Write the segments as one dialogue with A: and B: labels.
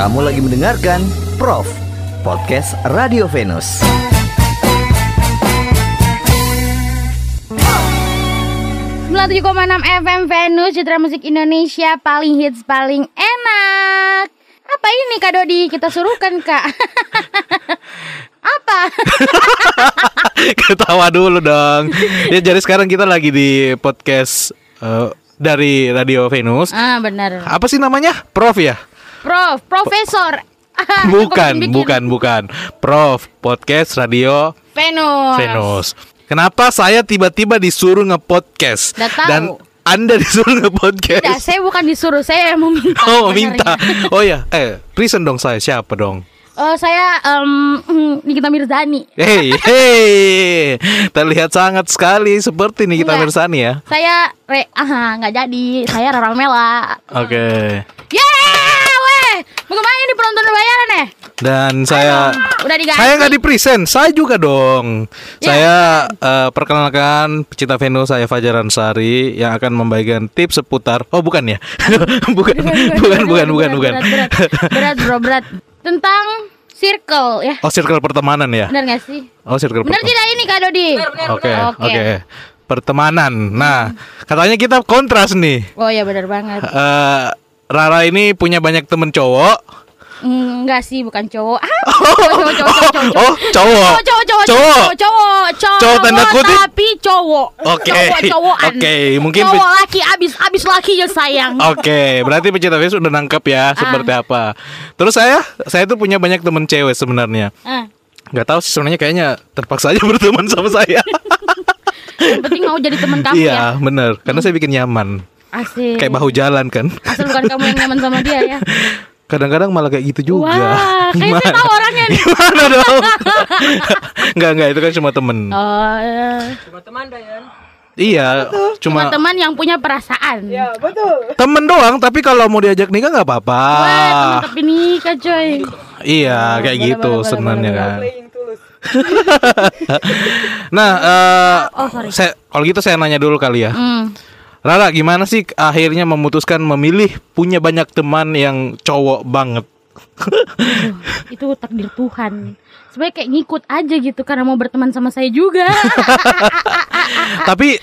A: Kamu lagi mendengarkan Prof Podcast Radio Venus.
B: enam FM Venus Citra Musik Indonesia paling hits paling enak. Apa ini Kak Dodi? Kita suruhkan Kak. Apa?
C: Ketawa dulu dong. Ya jadi sekarang kita lagi di podcast eh, dari Radio Venus.
B: ah benar.
C: Apa sih namanya? Prof ya?
B: Prof, Profesor.
C: Bukan, bukan, bukan. Prof Podcast Radio
B: Venus.
C: Venus. Kenapa saya tiba-tiba disuruh nge-podcast dan Anda disuruh
B: Tidak,
C: nge-podcast?
B: saya bukan disuruh, saya yang meminta.
C: Oh,
B: sebenarnya.
C: minta. Oh ya, eh, present dong saya siapa dong?
B: Oh, saya em, Nikita Mirzani.
C: Hei, hei, terlihat sangat sekali seperti Nikita
B: Enggak.
C: Mirzani ya.
B: Saya re ah nggak jadi. Saya Rara Mela.
C: Oke.
B: Yeay, weh. Mau ke mana ini penonton bayaran ya?
C: Dan saya
B: Udah diganti.
C: saya nggak di present, saya juga dong.
B: Ya.
C: Saya eh, perkenalkan pecinta Venus saya Fajar Ansari yang akan membagikan tips seputar. Oh bukan ya? bukan, bukan, bukan, bukan, bukan.
B: Berat, berat, berat, bro, berat. Tentang circle ya.
C: Oh circle pertemanan ya?
B: Benar gak sih?
C: Oh circle
B: Benar tidak ini Kak Dodi?
C: Oke,
B: Oke.
C: oke. Pertemanan. Nah, katanya kita kontras nih.
B: Oh ya benar banget.
C: Eh, Rara ini punya banyak temen cowok.
B: Mm, Enggak sih, bukan cowok. Ah, cowok, cowok, cowok, cowok, cowok.
C: Oh, cowok.
B: Cowok, cowok, cowok,
C: Cowok.
B: cowok, cowok, cowok,
C: Cowok tanda kutip?
B: tapi cowok.
C: Oke.
B: Cowok, cowokan.
C: Oke, mungkin
B: cowok laki abis abis laki ya sayang.
C: Oke, berarti pecinta Venus udah nangkep ya seperti apa. Terus saya, saya tuh punya banyak temen cewek sebenarnya.
B: Ah,
C: Gak tahu sih sebenarnya kayaknya terpaksa aja berteman sama saya.
B: yang penting mau jadi teman kamu ya.
C: iya, bener. Karena saya bikin nyaman.
B: Asik.
C: Kayak bahu jalan kan.
B: Asal bukan kamu yang nyaman sama dia ya.
C: Kadang-kadang malah kayak gitu juga.
B: Wah, kayaknya saya tahu orangnya nih.
C: Gimana dong? Enggak, enggak, itu kan cuma temen.
B: Oh.
C: Iya,
B: cuma
C: cuma
B: teman yang punya perasaan.
C: temen doang. Tapi kalau mau diajak nikah nggak apa-apa.
B: Wah, teman tapi nikah coy.
C: Iya, kayak gitu sebenarnya kan. nah, eh,
B: Oh, sorry.
C: saya kalau gitu saya nanya dulu kali ya.
B: Hmm.
C: Rara, gimana sih akhirnya memutuskan memilih punya banyak teman yang cowok banget?
B: Aduh, itu takdir Tuhan. Sebenarnya kayak ngikut aja gitu karena mau berteman sama saya juga.
C: Tapi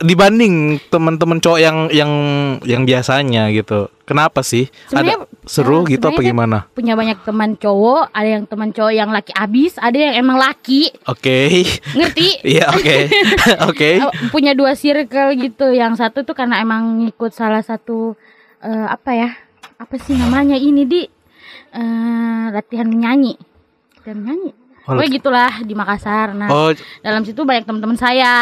C: dibanding teman-teman cowok yang yang yang biasanya gitu, kenapa sih?
B: Sebenarnya,
C: Ada seru
B: eh,
C: gitu apa gimana?
B: Punya banyak teman cowok, ada yang teman cowok yang laki abis, ada yang emang laki.
C: Oke.
B: Ngerti?
C: Iya, oke. Oke.
B: Eh, punya dua circle gitu. Yang satu tuh karena emang ngikut salah satu eh, apa ya? Apa sih namanya ini di eh, latihan menyanyi. Latihan menyanyi.
C: Oh,
B: Pokoknya gitulah di Makassar. Nah,
C: Oh,
B: dalam situ banyak teman-teman saya.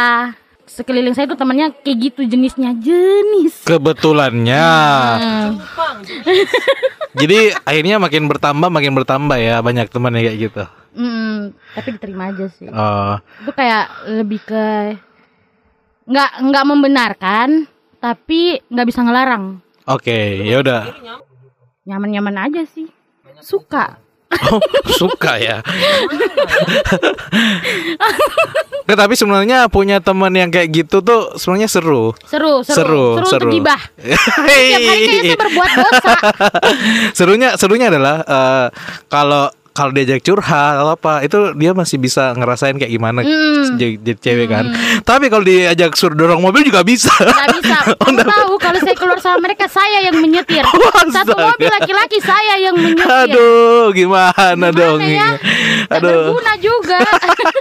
B: Sekeliling saya tuh temannya kayak gitu jenisnya jenis.
C: kebetulannya.
B: Hmm.
C: Jadi akhirnya makin bertambah makin bertambah ya banyak teman yang kayak gitu.
B: Mm, tapi diterima aja sih.
C: Oh,
B: Itu kayak lebih ke nggak nggak membenarkan, tapi nggak bisa ngelarang.
C: oke, ya udah.
B: Nyaman-nyaman aja sih. Suka.
C: Oh, suka ya. Nggak, tapi sebenarnya punya teman yang kayak gitu tuh sebenarnya seru.
B: Seru, seru,
C: Seru,
B: seru,
C: seru.
B: untuk gibah. Tiap hari kayaknya saya berbuat dosa.
C: serunya serunya adalah eh, kalau kalau diajak curhat atau apa itu dia masih bisa ngerasain kayak gimana
B: Hmm.
C: jadi, jadi cewek kan. Tapi kalau diajak suruh dorong mobil juga bisa.
B: Nggak bisa. Kamu tahu kalau saya keluar sama mereka saya yang menyetir. Satu mobil laki-laki saya yang menyetir.
C: Aduh, gimana,
B: Gimana
C: dong
B: ya?
C: Aduh.
B: berguna juga.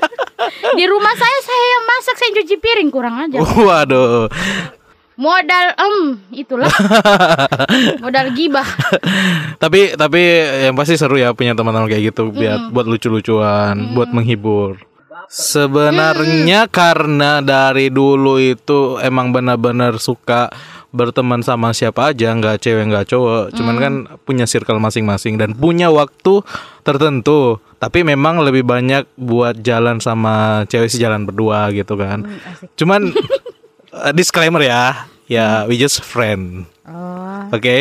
B: Di rumah saya saya yang masak, saya yang cuci piring kurang aja.
C: Waduh.
B: Modal em itulah. Modal gibah.
C: tapi tapi yang pasti seru ya punya teman-teman kayak gitu biar buat lucu-lucuan, buat menghibur. Sebenarnya karena dari dulu itu emang benar-benar suka berteman sama siapa aja, nggak cewek nggak cowok. Cuman kan punya circle masing-masing dan punya waktu tertentu. Tapi memang lebih banyak buat jalan sama cewek sih jalan berdua gitu kan. Cuman uh, disclaimer ya, ya we just friend,
B: Oh.
C: oke?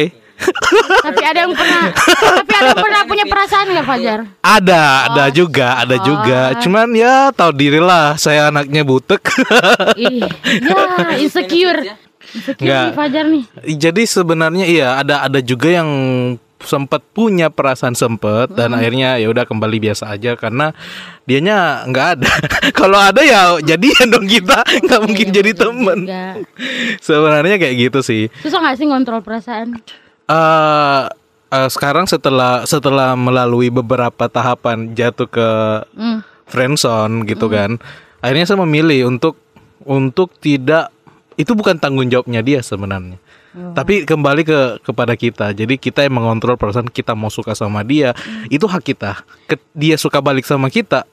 B: Tapi ada yang pernah Tapi ada yang pernah punya perasaan nggak Fajar?
C: Ada, ada juga, ada juga. Cuman ya tahu diri lah, saya anaknya butek.
B: Ih, ya insecure. Insecure
C: Nggak.
B: nih Fajar nih.
C: Jadi sebenarnya iya ada ada juga yang sempat punya perasaan sempet dan akhirnya ya udah kembali biasa aja karena dianya nggak ada. Kalau ada ya jadian dong kita nggak mungkin
B: Iya,
C: jadi
B: bener
C: temen.
B: juga.
C: Sebenarnya kayak gitu sih.
B: Susah gak sih ngontrol perasaan?
C: eh eh, sekarang setelah setelah melalui beberapa tahapan jatuh ke
B: Hmm.
C: friendzone gitu kan, akhirnya saya memilih untuk untuk tidak itu bukan tanggung jawabnya dia sebenarnya. Tapi kembali ke kepada kita. Jadi kita yang mengontrol perasaan kita mau suka sama dia, itu hak kita. Ke- dia suka balik sama kita,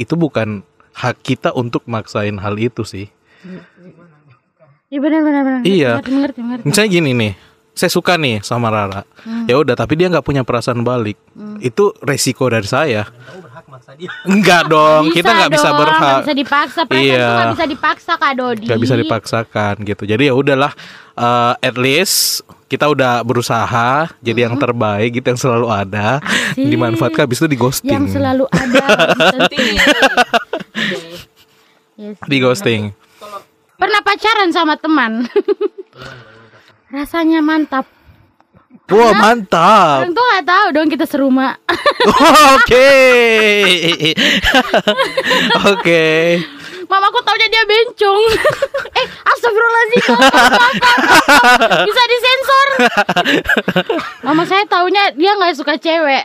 C: itu bukan hak kita untuk maksain hal itu sih.
B: Iya benar benar benar.
C: Iya.
B: Mengerti mengerti mengerti.
C: Misalnya gini nih, saya suka nih sama Rara.
B: Hmm.
C: Ya udah, tapi dia nggak punya perasaan balik. Itu resiko dari saya. Enggak dong, kita nggak bisa berhak.
B: Nggak bisa dipaksa. Perasaan
C: Iya.
B: tuh nggak bisa dipaksa Kak Dodi.
C: Nggak bisa dipaksakan gitu. Jadi ya udahlah, eh, at least kita udah berusaha jadi yang terbaik gitu yang selalu ada
B: Asik.
C: dimanfaatkan habis itu di ghosting
B: Yang selalu ada. Penting. Yes.
C: di ghosting
B: Pernah pacaran sama teman. Rasanya mantap.
C: Wah mantap
B: Orang tuh nggak tahu dong kita serumah.
C: oke oke
B: Mamaku taunya dia bencong. eh, astagfirullahaladzim. Bisa disensor. Mama saya taunya dia nggak suka cewek.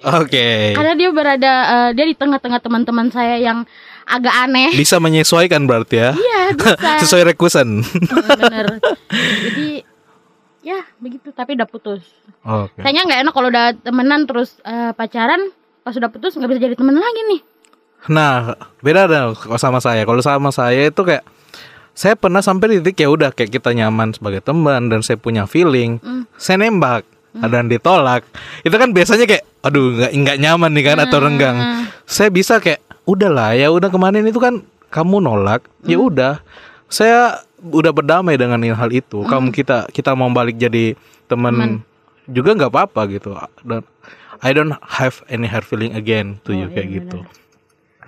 C: oke
B: Karena dia berada eh, dia di tengah-tengah teman-teman saya yang agak aneh.
C: bisa menyesuaikan berarti ya
B: Iya, bisa.
C: sesuai rekusen
B: Bener. Jadi ya begitu tapi udah putus.
C: oke
B: Kayaknya nggak enak kalau udah temenan terus eh, pacaran pas udah putus nggak bisa jadi temen lagi nih.
C: Nah, beda dong kalau sama saya. Kalau sama saya itu kayak saya pernah sampai di titik ya udah kayak kita nyaman sebagai teman dan saya punya feeling. Saya nembak dan ditolak. Itu kan biasanya kayak aduh nggak nggak nyaman nih kan atau renggang. Saya bisa kayak udahlah ya udah kemarin itu kan kamu nolak. Ya udah. Saya udah berdamai dengan hal itu. Kamu kita kita mau balik jadi teman juga nggak apa-apa gitu. Dan I don't have any hard feeling again to you kayak gitu.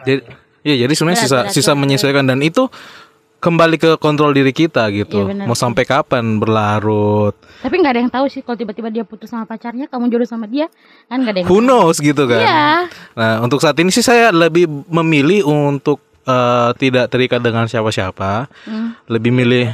C: Jadi ya jadi sebenarnya sisa
B: berat,
C: sisa
B: berat,
C: menyesuaikan dan itu kembali ke kontrol diri kita gitu.
B: Iya, benar.
C: Mau sampai kapan berlarut?
B: Tapi nggak ada yang tahu sih kalau tiba-tiba dia putus sama pacarnya, kamu jodoh sama dia, kan nggak ada yang
C: Who knows gitu kan.
B: Iya.
C: Nah, untuk saat ini sih saya lebih memilih untuk eh, tidak terikat dengan siapa-siapa.
B: Hmm.
C: Lebih milih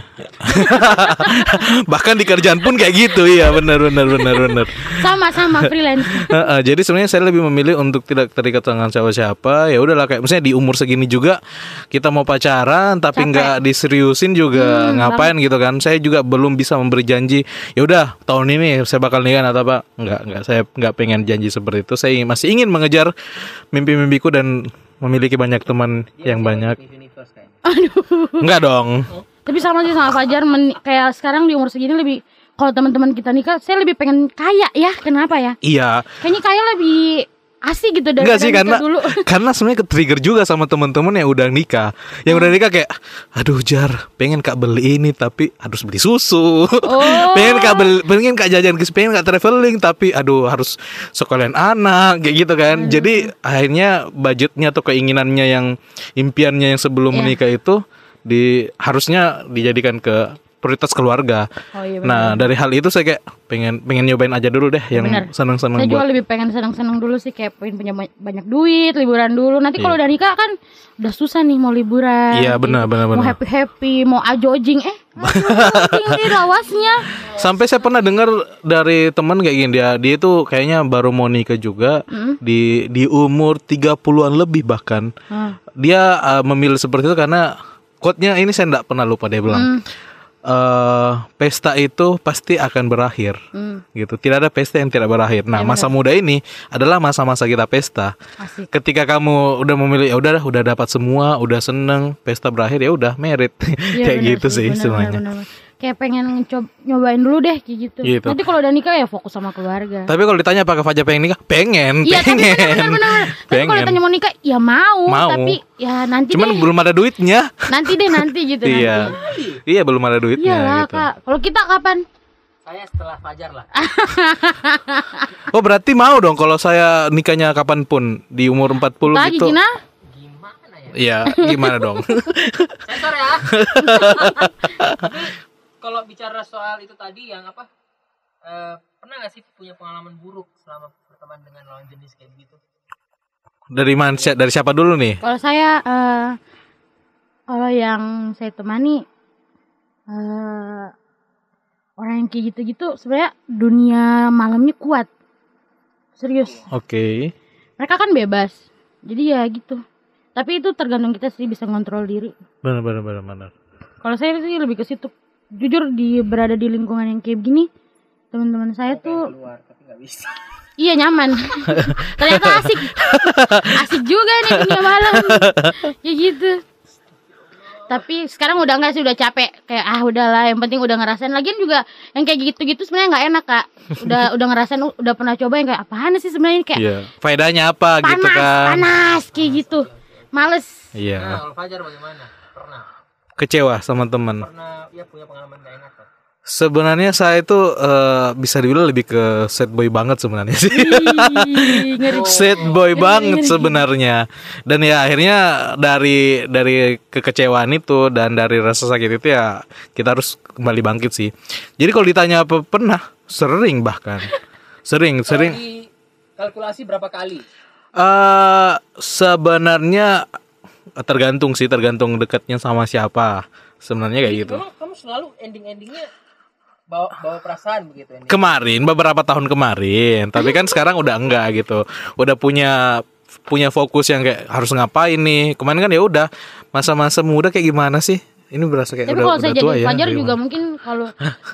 C: bahkan di kerjaan pun kayak gitu ya, benar benar benar benar.
B: Sama-sama freelance.
C: Heeh, jadi sebenarnya saya lebih memilih untuk tidak terikat dengan siapa-siapa. Ya udahlah kayak misalnya di umur segini juga kita mau pacaran tapi nggak diseriusin juga ngapain gitu kan. Saya juga belum bisa memberi janji. Ya udah tahun ini saya bakal nikah atau apa? Nggak nggak saya nggak pengen janji seperti itu. Saya masih ingin mengejar mimpi-mimpiku dan memiliki banyak teman yang banyak.
B: Aduh.
C: Enggak dong.
B: Tapi sama sih sama Fajar, men- kayak sekarang di umur segini lebih kalau teman-teman kita nikah, saya lebih pengen kaya ya. Kenapa ya?
C: Iya.
B: Kayaknya kaya lebih asik gitu
C: Enggak
B: daripada
C: sih karena
B: dulu.
C: karena sebenarnya ke-trigger juga sama teman-teman yang udah nikah. Yang udah nikah kayak aduh Jar, pengen Kak beli ini tapi harus beli susu.
B: Oh.
C: pengen Kak beli, pengen Kak jajan ke pengen Kak traveling tapi aduh harus sekalian anak kayak gitu kan.
B: Hmm.
C: Jadi akhirnya budgetnya atau keinginannya yang impiannya yang sebelum
B: Iya.
C: menikah itu di harusnya dijadikan ke prioritas keluarga.
B: Oh iya benar.
C: Nah, dari hal itu saya kayak pengen pengen nyobain aja dulu deh yang
B: Benar.
C: seneng-seneng
B: Saya juga
C: buat
B: lebih pengen senang-senang dulu sih kayak pengen punya ba- banyak duit, liburan dulu. Nanti kalau
C: Iya.
B: udah nikah kan udah susah nih mau liburan.
C: Iya, benar, benar,
B: Mau
C: benar.
B: happy happy, mau ajojing eh ajojing nih lawasnya.
C: Sampai saya pernah dengar dari teman kayak gini dia dia itu kayaknya baru mau nikah juga di di umur 30-an lebih bahkan.
B: Hmm.
C: Dia uh, memilih seperti itu karena quote-nya ini saya enggak pernah lupa dia bilang. Eh, pesta itu pasti akan berakhir.
B: Hmm.
C: Gitu. Tidak ada pesta yang tidak berakhir. Nah, masa muda ini adalah masa-masa kita pesta.
B: Asik.
C: Ketika kamu udah memilih ya udah udah dapat semua, udah seneng, pesta berakhir ya udah merit.
B: Iya,
C: kayak gitu sih
B: benar,
C: semuanya.
B: Kayak pengen ngecob- nyobain dulu deh kayak gitu.
C: Gitu.
B: Nanti kalau udah nikah ya fokus sama keluarga.
C: Tapi kalau ditanya apakah Fajar pengen nikah? Pengen,
B: Iya, tapi
C: pengen.
B: benar benar benar. Tapi kalau ditanya mau nikah ya mau,
C: Mau.
B: tapi ya nanti
C: Cuman
B: deh.
C: belum ada duitnya.
B: Nanti deh nanti gitu
C: Iya.
B: nanti.
C: Iya, belum ada duitnya
B: Iyalah,
C: gitu.
B: Kak. Kalau kita kapan?
D: Saya setelah Fajar lah.
C: Oh, berarti mau dong kalau saya nikahnya kapan pun di umur 40
B: Lagi
C: gitu.
B: Gina?
D: Gimana ya?
C: Iya, gimana dong?
D: Sensor ya. Kalau bicara soal itu tadi yang apa? eh, pernah gak sih punya pengalaman buruk selama berteman dengan lawan jenis kayak gitu?
C: Dari mana? Dari siapa dulu nih?
B: Kalau saya eh kalau yang saya temani eh orang yang kayak gitu-gitu sebenarnya dunia malamnya kuat. Serius.
C: Oke.
B: Mereka kan bebas. Jadi ya gitu. Tapi itu tergantung kita sih bisa ngontrol diri.
C: Benar benar benar benar.
B: Kalau saya sih lebih ke situ. Jujur di berada di lingkungan yang kayak begini, teman-teman saya tuh
D: Keluar tapi gak bisa.
B: iya nyaman. Ternyata asik. Asik juga nih dunia malam. Ya gitu. Tapi sekarang udah enggak sih udah capek kayak ah udahlah yang penting udah ngerasain lagian juga yang kayak gitu-gitu sebenarnya nggak enak kak udah udah ngerasain udah pernah coba yang kayak apaan sih sebenarnya kayak
C: Iya. Faedahnya apa
B: panas
C: gitu kan?
B: panas kayak gitu males
D: Nah,
C: Iya.
D: kalau Fajar bagaimana? Pernah?
C: Kecewa sama teman.
D: Pernah ya punya pengalaman gak enak kan?
C: Sebenarnya saya itu eh, bisa dibilang lebih ke sad boy banget sebenarnya sih. Sad boy banget sebenarnya. Dan ya akhirnya dari dari kekecewaan itu dan dari rasa sakit itu ya kita harus kembali bangkit sih. Jadi kalau ditanya apa pernah sering bahkan sering sering
D: Di kalkulasi berapa kali?
C: eh sebenarnya tergantung sih tergantung dekatnya sama siapa. Sebenarnya kayak gitu.
D: Memang kamu selalu ending-endingnya bawa bawa perasaan begitu ending.
C: kemarin beberapa tahun kemarin tapi kan sekarang udah enggak gitu udah punya punya fokus yang kayak harus ngapain nih kemarin kan ya udah masa-masa muda kayak gimana sih ini berasa kayak
B: Tapi
C: udah,
B: kalau
C: udah
B: saya
C: tua
B: jadi
C: ya
B: Fajar
C: Dari
B: juga mungkin kalau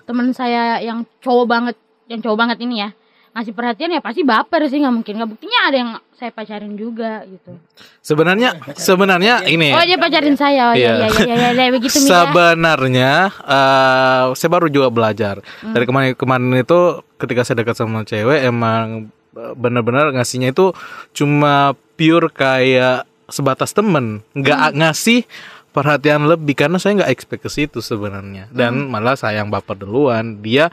B: teman saya yang cowok banget, yang cowok banget ini ya ngasih perhatian ya pasti baper sih nggak mungkin. Nggak buktinya ada yang saya pacarin juga gitu.
C: sebenarnya sebenarnya ini
B: Oh dia pacarin saya, oh
C: Iya.
B: iya iya iya iya, iya, begitu
C: sebenarnya eh, saya baru juga belajar
B: Hmm.
C: dari kemarin kemarin itu ketika saya dekat sama cewek emang eh, benar-benar ngasihnya itu cuma pure kayak sebatas temen nggak
B: Hmm.
C: ngasih perhatian lebih karena saya nggak expect ke situ sebenarnya dan
B: Hmm.
C: malah saya yang baper duluan dia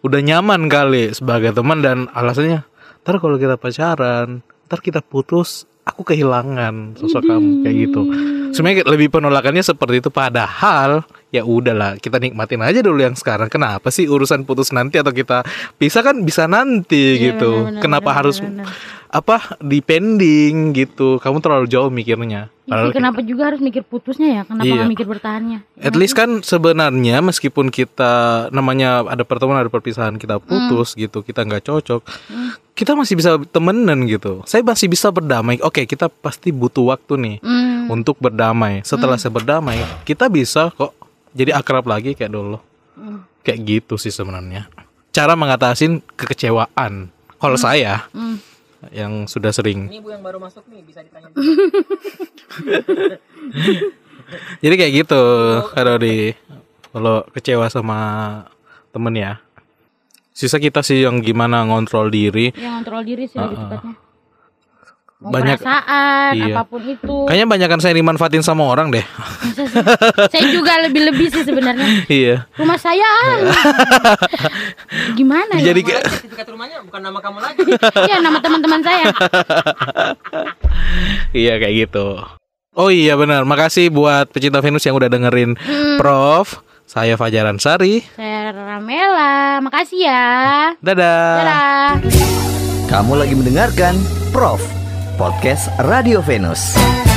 C: udah nyaman kali sebagai teman dan alasannya ntar kalau kita pacaran ntar kita putus aku kehilangan sosok kamu kayak gitu. Sebenarnya lebih penolakannya seperti itu padahal ya udahlah kita nikmatin aja dulu yang sekarang. Kenapa sih urusan putus nanti atau kita pisah kan bisa nanti
B: Iya,
C: gitu.
B: benar, benar,
C: kenapa
B: benar,
C: harus
B: benar.
C: Apa dipending gitu. Kamu terlalu jauh mikirnya.
B: Ih,
C: Padahal
B: kenapa juga harus mikir putusnya ya? Kenapa
C: Iya.
B: mikir bertahannya?
C: At least kan sebenarnya meskipun kita namanya ada pertemuan ada perpisahan kita putus gitu kita nggak cocok kita masih bisa temenan gitu. Saya masih bisa berdamai. Oke kita pasti butuh waktu nih
B: Hmm.
C: untuk berdamai. Setelah saya berdamai kita bisa kok jadi akrab lagi kayak dulu.
B: Hmm.
C: kayak gitu sih sebenarnya. Cara mengatasin kekecewaan. Kalau saya
B: Hmm.
C: Yang sudah sering
D: Ini Bu yang baru masuk nih bisa ditanya.
C: jadi kayak gitu kalau di kalau kecewa sama temen ya sisa kita sih yang gimana ngontrol diri
B: Yang kontrol diri sih lebih
C: Uh-uh.
B: tepatnya. Mau
C: Banyak-
B: perasaan,
C: iya.
B: apa pun itu.
C: kayaknya banyak kan saya dimanfaatin sama orang deh
B: saya juga lebih-lebih sih sebenarnya.
C: iya
B: Rumah saya gimana ya?
C: jadi kayak
D: Sertifikat rumahnya bukan nama kamu lagi.
B: Iya nama teman-teman saya.
C: iya kayak gitu oh iya benar makasih buat pecinta Venus yang udah dengerin Prof saya Fajaran Sari
B: Saya Ramela, makasih ya.
C: dadah
B: Dadah.
A: Kamu lagi mendengarkan Prof Podcast Radio Venus.